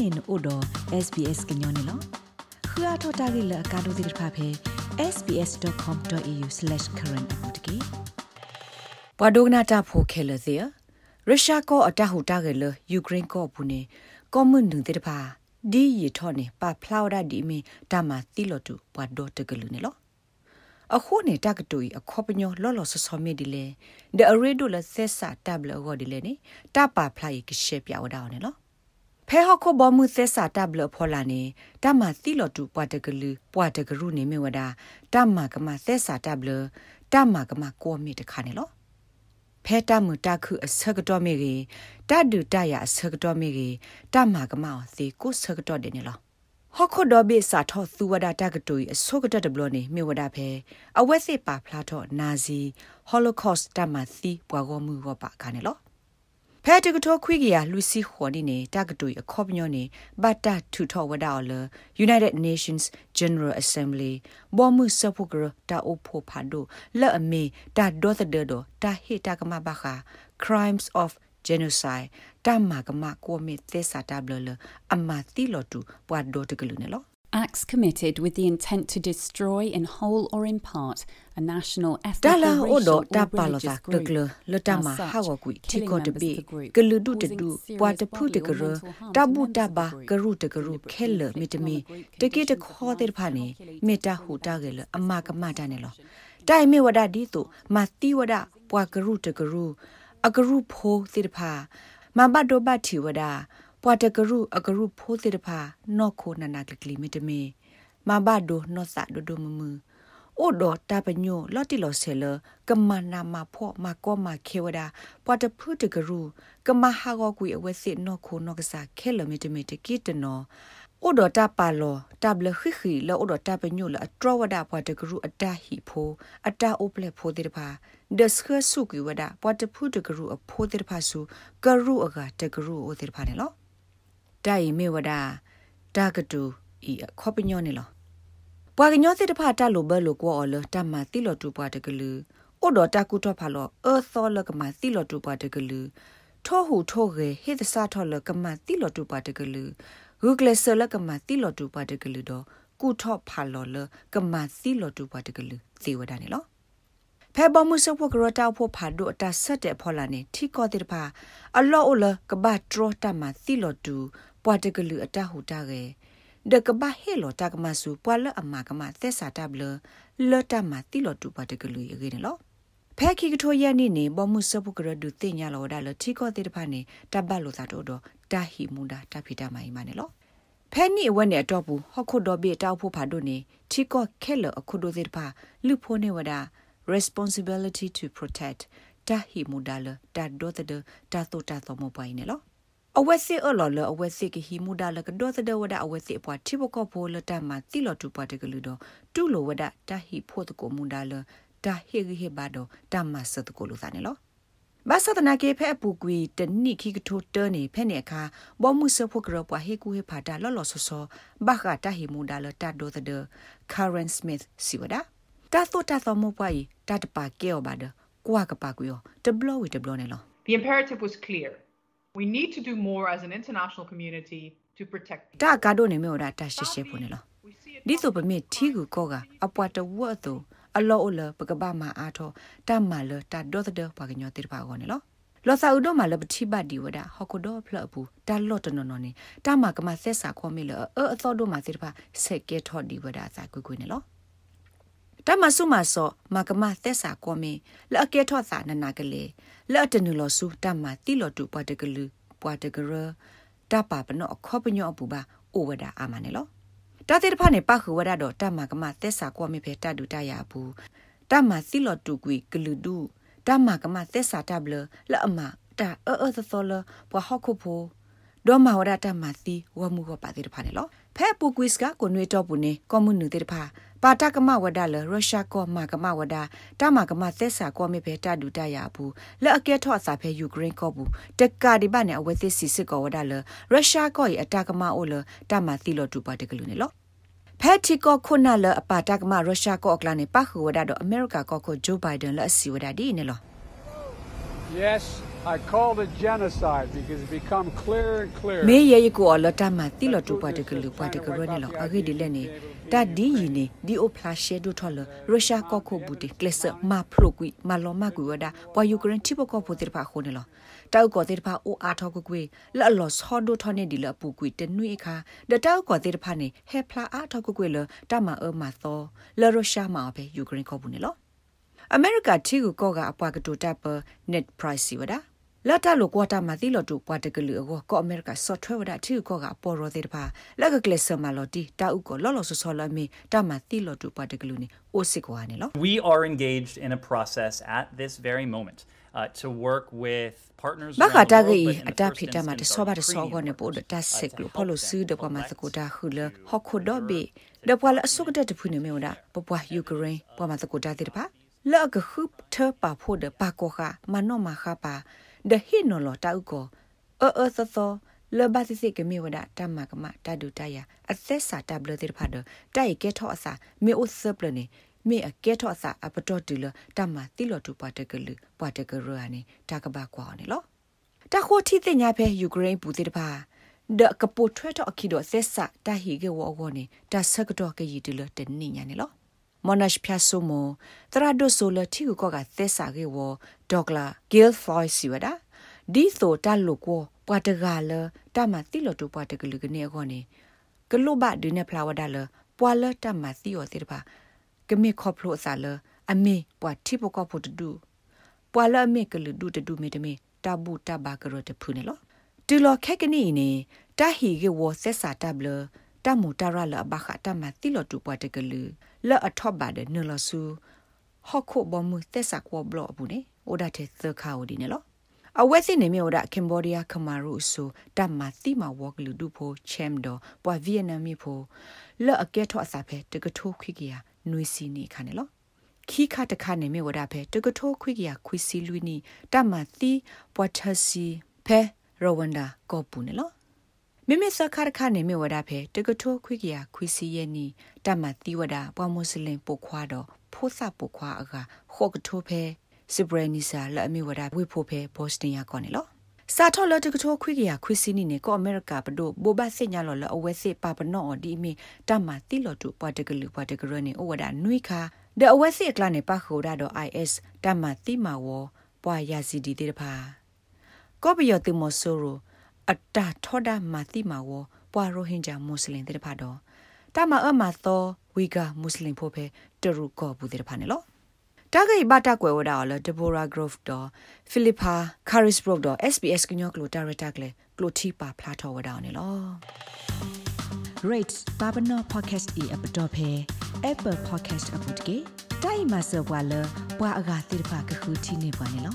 နေနို့တော့ SBS ကညောနေလောခရထတာဂိလကာဒိုဒီဖာဖေ sbs.com.au/current အပူတကေပဒုဂနာတာဖိုခဲလစီရုရှားကောအတဟူတာဂေလယူကရိန်းကောဘူးနေကွန်မွန်ဒူတေတဖာဒီရီထောနေပါဖလောက်ဒါဒီမီတာမာတီလိုတူပဒိုတကလူနေလောအခုနေတကတူအခေါပညောလော်လော်ဆဆောမီဒီလေဒအရီဒိုလဆက်စာတပ်လအော်ဒီလေနေတပါဖလိုက်ကရှေပြဝဒါအောင်နော် ဖဲဟခုဘမှုသက်စာတပ်လဖော်လာနေတမတိလတူပွားတကလူပွားတကရုနေမြဝဒတမကမသက်စာတပ်လတမကမကိုမီတခါနေလောဖဲတမှုတခုအစကတော်မေကြီးတဒူတရအစကတော်မေကြီးတမကမောသေကိုစကတော်တယ်နေလောဟခုဒဘိစာထောသူဝဒတာကတူအဆုကတတဘလနေမြေဝဒဖဲအဝက်စစ်ပါဖလာတော့နာဇီဟောလိုကော့စ်တမသီပွားကောမှုဝပါခါနေလော ဖဲတကထောခွေကရလူစီခေါ်နေနေတာကတူအခေါပညောနေဘတ်တာထူထောဝဒါလ United Nations General Assembly ဘောမှုစဖုကရတာအိုဖိုဖာဒိုလက်အမေတာဒေါ်သဒေဒတာဟေတာကမဘခာ crimes of genocide တမ္မာကမကိုမေသစ္စာတဘလအမတိလတူပွားဒိုတကလူနေလော acts committed with the intent to destroy in whole or in part a national ethnic dala or odo racial ta or palo religious ta group. kle lutama As such, hawa ku killing tiko de members be of the group, klu du de causing du serious pwa de phu de bodily or gru mental harm to tabu members ta of ba the group, gru de gru deliberately khel inflict mitmi on the group de ke de conditions kho of de life pha ne calculated meta to hu bring ta about ge le the amma ka ma ta ne lo cessation tai me wada di tu ma ti wada pwa gru de gru a gru pho de pha ma ba do ba thi wada ပွာတကရုအကရုဖိုးတိတဖာနော့ခိုနနာကကလီမီတမီမဘဒိုနော့ဆာဒိုဒိုမမူအိုဒိုတာပညိုလော်တီလော်ဆဲလကမနာမဖော့မကောမခေဝဒပွာတဖုတကရုကမဟာဂောကွေအဝဲစစ်နော့ခိုနော့ကစားခဲလမီတမီတကီတနော်အိုဒတာပါလောတဘလခိခိလောအိုဒတာပညိုလအထရဝဒပွာတကရုအတဟီဖိုအတအိုပလက်ဖိုတိတဖာဒစခဆုကွေဝဒပွာတဖုတကရုအဖိုတိတဖာစုကရုအကတကရုအိုတိတဖာနေလော တိုင်မေဝဒတာကတူဤခေါပညောနေလောပွာကညောစစ်တဖာတလိုဘလိုကောလတမတိလောတူပွားတကလူအိုဒတာကုတော့ဖာလောအသောလကမတိလောတူပွားတကလူထောဟုထောရေဟိသစာထောလကမတိလောတူပွားတကလူဂုကလဆလကမတိလောတူပွားတကလူတော့ကုထောဖာလောလကမတိလောတူပွားတကလူသေဝဒနေလောဖဲဘမှုစဖို့ကရတာဖို့ဖာဒိုအတဆက်တဲ့ဖော်လာနေထီကောတဲ့ဖာအလောအလကဘတ်ထရတမသီလောတူ ပွာတကလူအတဟူတာကေဒကဘဟေလောတကမဆူပွာလအမကမသက်စာတဘလလတမသီလောတူပွာတကလူရေနော်ဖဲခိကထိုရနေနေဘမှုစပုကရဒုတင်ညာလောဒါလထီကောတဲ့ဖာနေတပတ်လိုသာတော့တော့တာဟီမူဒါတဖိတာမိုင်မနေလောဖဲနီအဝက်နဲ့တော့ဘူးဟခုဒိုဘေတောက်ဖို့ဖာတို့နေထီကောခဲလအခုဒိုတဲ့ဖာလူဖိုးနေဝဒါ responsibility to protect တာဟီမူဒါလတာဒိုတဲ့တာတိုတာသောမပွိုင်းနေလော အဝက်စစ်အလော်လအဝက်စစ်ကဟီမူဒါလကဒေါသဒဝဒအဝက်စစ်ပွားတိဘကောဖိုလတမတိလောတူပွားတကလူတော့တူလိုဝဒတာဟီဖို့တကိုမူဒါလတာဟေဟေဘာဒတမဆတ်ကိုလူသားနေလောဘာသဒနာကေဖဲပူကွီတနိခိကထိုတနေဖဲနေအခါဘောမှုစဖို့ကရပွားဟေကူဟေဖာတာလော်လော်ဆောဆောဘာခတာဟီမူဒါလတာဒိုသဒ Karen Smith စီဝဒတာတိုတာသောမပွားဤတာတပါကေောဘာဒကွာကပါကွေတဘလဝီတဘလနေလော The imperative was clear. We need to do more as an international community to protect တာကာဒိုနေမေတာတရှိရှိဖို့နေလောဒီဆိုပမေထီကူကောကအပွားတဝတ်သူအလောအလပကပမာအားထောတမလတဒေါသဒပကညောတိပါကောနေလောလောစာဥဒမလပတိပတ်ဒီဝဒဟခုဒဖလဘူးတလော့တနော်နော်နေတာမကမဆက်စာခေါ်မေလအအသောဒမတိပါဆက်ကဲထော်ဒီဝဒစာကွကွနေလော တမဆုမဆောမကမသက်စာကောမီလအကဲထော့စာနနာကလေးလော့တနုလောစုတမတိလောတူပွားတကလူပွားတကရတပပနောခောပညောပူပါအိုဝဒအာမနေလောတတဲ့ဖာနေပခဝဒတော့တမကမသက်စာကောမီဖေတတူတရဘူးတမတိလောတူကွေကလူဒူတမကမသက်စာတဘလလအမတာအောအောသောလပွားဟခုဖိုဒေါ်မဝဒတမသီဝမှုဟပါတဲ့ဖာနေလော ဖဲပူကွစ်ကကိုနွေတော့ဘူးနေကွန်မြူနတီတဖာပါတကမဝဒါလရုရှားကောမကမဝဒါတမကမသက်စာကောမေဖေတဒူတရဘူးလက်အကဲထော့အစာဖဲယူကရိန်းကောဘူးတက္ကာဒီပနဲ့အဝဲသစ်စီစစ်ကောဝဒါလရုရှားကောရဲ့အတကမအိုလတမသီလောတူပါတကလူနေလောဖက်တီကောခုနလအပါတကမရုရှားကောအကလာနေပခဝဒါတော့အမေရိကကောကိုဂျိုးဘိုင်ဒန်လက်အစီဝဒါဒီနေလော Yes, I called it genocide because it become clearer and clearer. မေ ye ye ko la ta ma ti lo tu pa de klu pa de kro ne lo a ge de le ne ta di yi ne di o pla she do tho lo russia ko ko bu de klesa ma phro kui ma lo ma kui wada pa ukraine ti bo ko pho de pa kho ne lo တောက်ကောတေတဖာအိုအားထောက်ကွေလတ်လောဆောဒိုထောနေဒီလပူကွေတနွေခါဒတောက်ကောတေတဖာနေဟဲဖလာအားထောက်ကွေလတမအမသောလရုရှားမှာပဲယူကရိန်းခေါ်ဘူးနေလောအမေရိကတီကိုကောကအပွားကတူတပ်ပ net price စီဝဒါ လာတလိုကွာတာမသီလော်တူပွားတကလူအောကောအမေရိကဆော့ထွဲဝဒတီကိုကပေါ်ရိုသေးတဖာလက်ကကလစ်ဆာမလော်တီတာဥကိုလော်လော်ဆောဆော်လမီတာမသီလော်တူပွားတကလူနေအိုစစ်ကွာနေလော We are engaged in a process at this very moment uh, to work with partners ဘာခ around တာ the ဂေ world, but in အ the တာ first ဖိတမတ instance, ဆော our ဘာတဆော Ukrainian ကောနေပို့ partners, တ uh, ဆက်က to လို့ help ဖလို့ them စူးဒပမ collect စကိုတာခုလ uh, ဟခုဒဘေဒ ပွာလအစုကတဲ့တဖူနေမေဝဒပပွားယူကရိန်းပွားမစကိုတာတိတပါလောက်ကခုထပါဖို့ဒပါကိုခမနောမခပါဒဟိနောလတာဥကိုအောအောသသောလဘသစိကမေဝဒတမကမတဒုတယအသက်စာတဘလတိဖာဒတိုက်ကဲထောအစာမေဥစပလနေမေအကဲထောအစာအပတော်တူလတမတိလောတူပါတကလူပါတကရအနေတကဘာကွာနေလောတခိုတီတင်ညာဖဲယူကရိန်းပူတိတပါဒကပုထွဲတော့အခီတော့ဆက်စတာဟီကေဝောဂောနေတာဆကတော့ကရည်တူလတနိညာနေလောမနရှဖြာဆုမတရာဒိုဆိုလတီကိုကသက်စာကေဝ ဒေါကလာဂီလ်ဖလိုင်စီဝဒါဒီဆိုတလုကိုပွားတကလတမတိလတူပွားတကလူကနေခေါနေကလုဘဒင်းနေဖလာဝဒါလပွာလတမတိယောတိတပါကမေခေါပလို့စာလအမေပွာတိပကောဖို့တူပွာလအမေကလူဒူတဒူမေတမေတဘူတဘာကရတဖူနေလောတူလခက်ကနီနေတာဟီကေဝဆက်စာတဘလတမူတရလဘခတမတိလတူပွားတကလူလအထော့ပါတဲ့နလဆူဟခုဘမှုသက်စာကောဘလဘူးနေ အိုဒါတဲ့သခါဝဒီနေလောအဝက်စစ်နေမြေဒါကမ်ဘောဒီးယားခမာရုဆိုတမတိမဝကလူဒူဖိုချမ်ဒိုပွာဗီယက်နမ်မီဖိုလောအကဲထော့အစာဖဲတကထိုးခွိကရနွေစီနေခါနေလောခီခါတခါနေမြေဝဒါဖဲတကထိုးခွိကရခွိစီလူနီတမတိပွာထစီဖဲရဝန္ဒာကောပူနေလောမိမိစခါရခနေမြေဝဒါဖဲတကထိုးခွိကရခွိစီရဲ့နီတမတိဝဒါပွာမွတ်စလင်ပုခွာတော့ဖိုးစပုခွာအခါခော့ကထိုးဖဲ စဘရနီစာလာမီဝဒါဝိဖိုဖဲဘော့စတင်ယာကောနေလောစာထော်လတကထောခွိကရခွိစီနီနေကောအမေရိကပဒိုဘိုဘစညာလောလအဝဲစစ်ပါပနော့ဒီမီတမတိလောတူပွားတကလူပွားတကရနေဩဝဒနွိခါဒအဝဲစစ်ကလနေပါခိုဒါတော့ IS တမတိမဝပွားယာစီဒီတေတဖာကောပယောတိမဆိုရိုအတာထောဒမတိမဝပွားရိုဟင်ဂျာမွတ်စလင်တေတဖာတော့တမအမသောဝီဂါမွတ်စလင်ဖိုဖဲတရူကောဘူးတေတဖာနေလော တာဂိဘတာကွယ်ဝဒါလဒဘိုရာဂရော့ဖ်တော့ဖိလစ်ပါကာရစ်ဘရော့တော့ SBS ကညောကလိုတာရတာကလေကလိုတီပါဖလာထောဝဒါနေလော rate babano podcast e app dot phe apple podcast app dot ke dai ma so bwa lo bwa aga tir pha ka khu thi ne bwa ne lo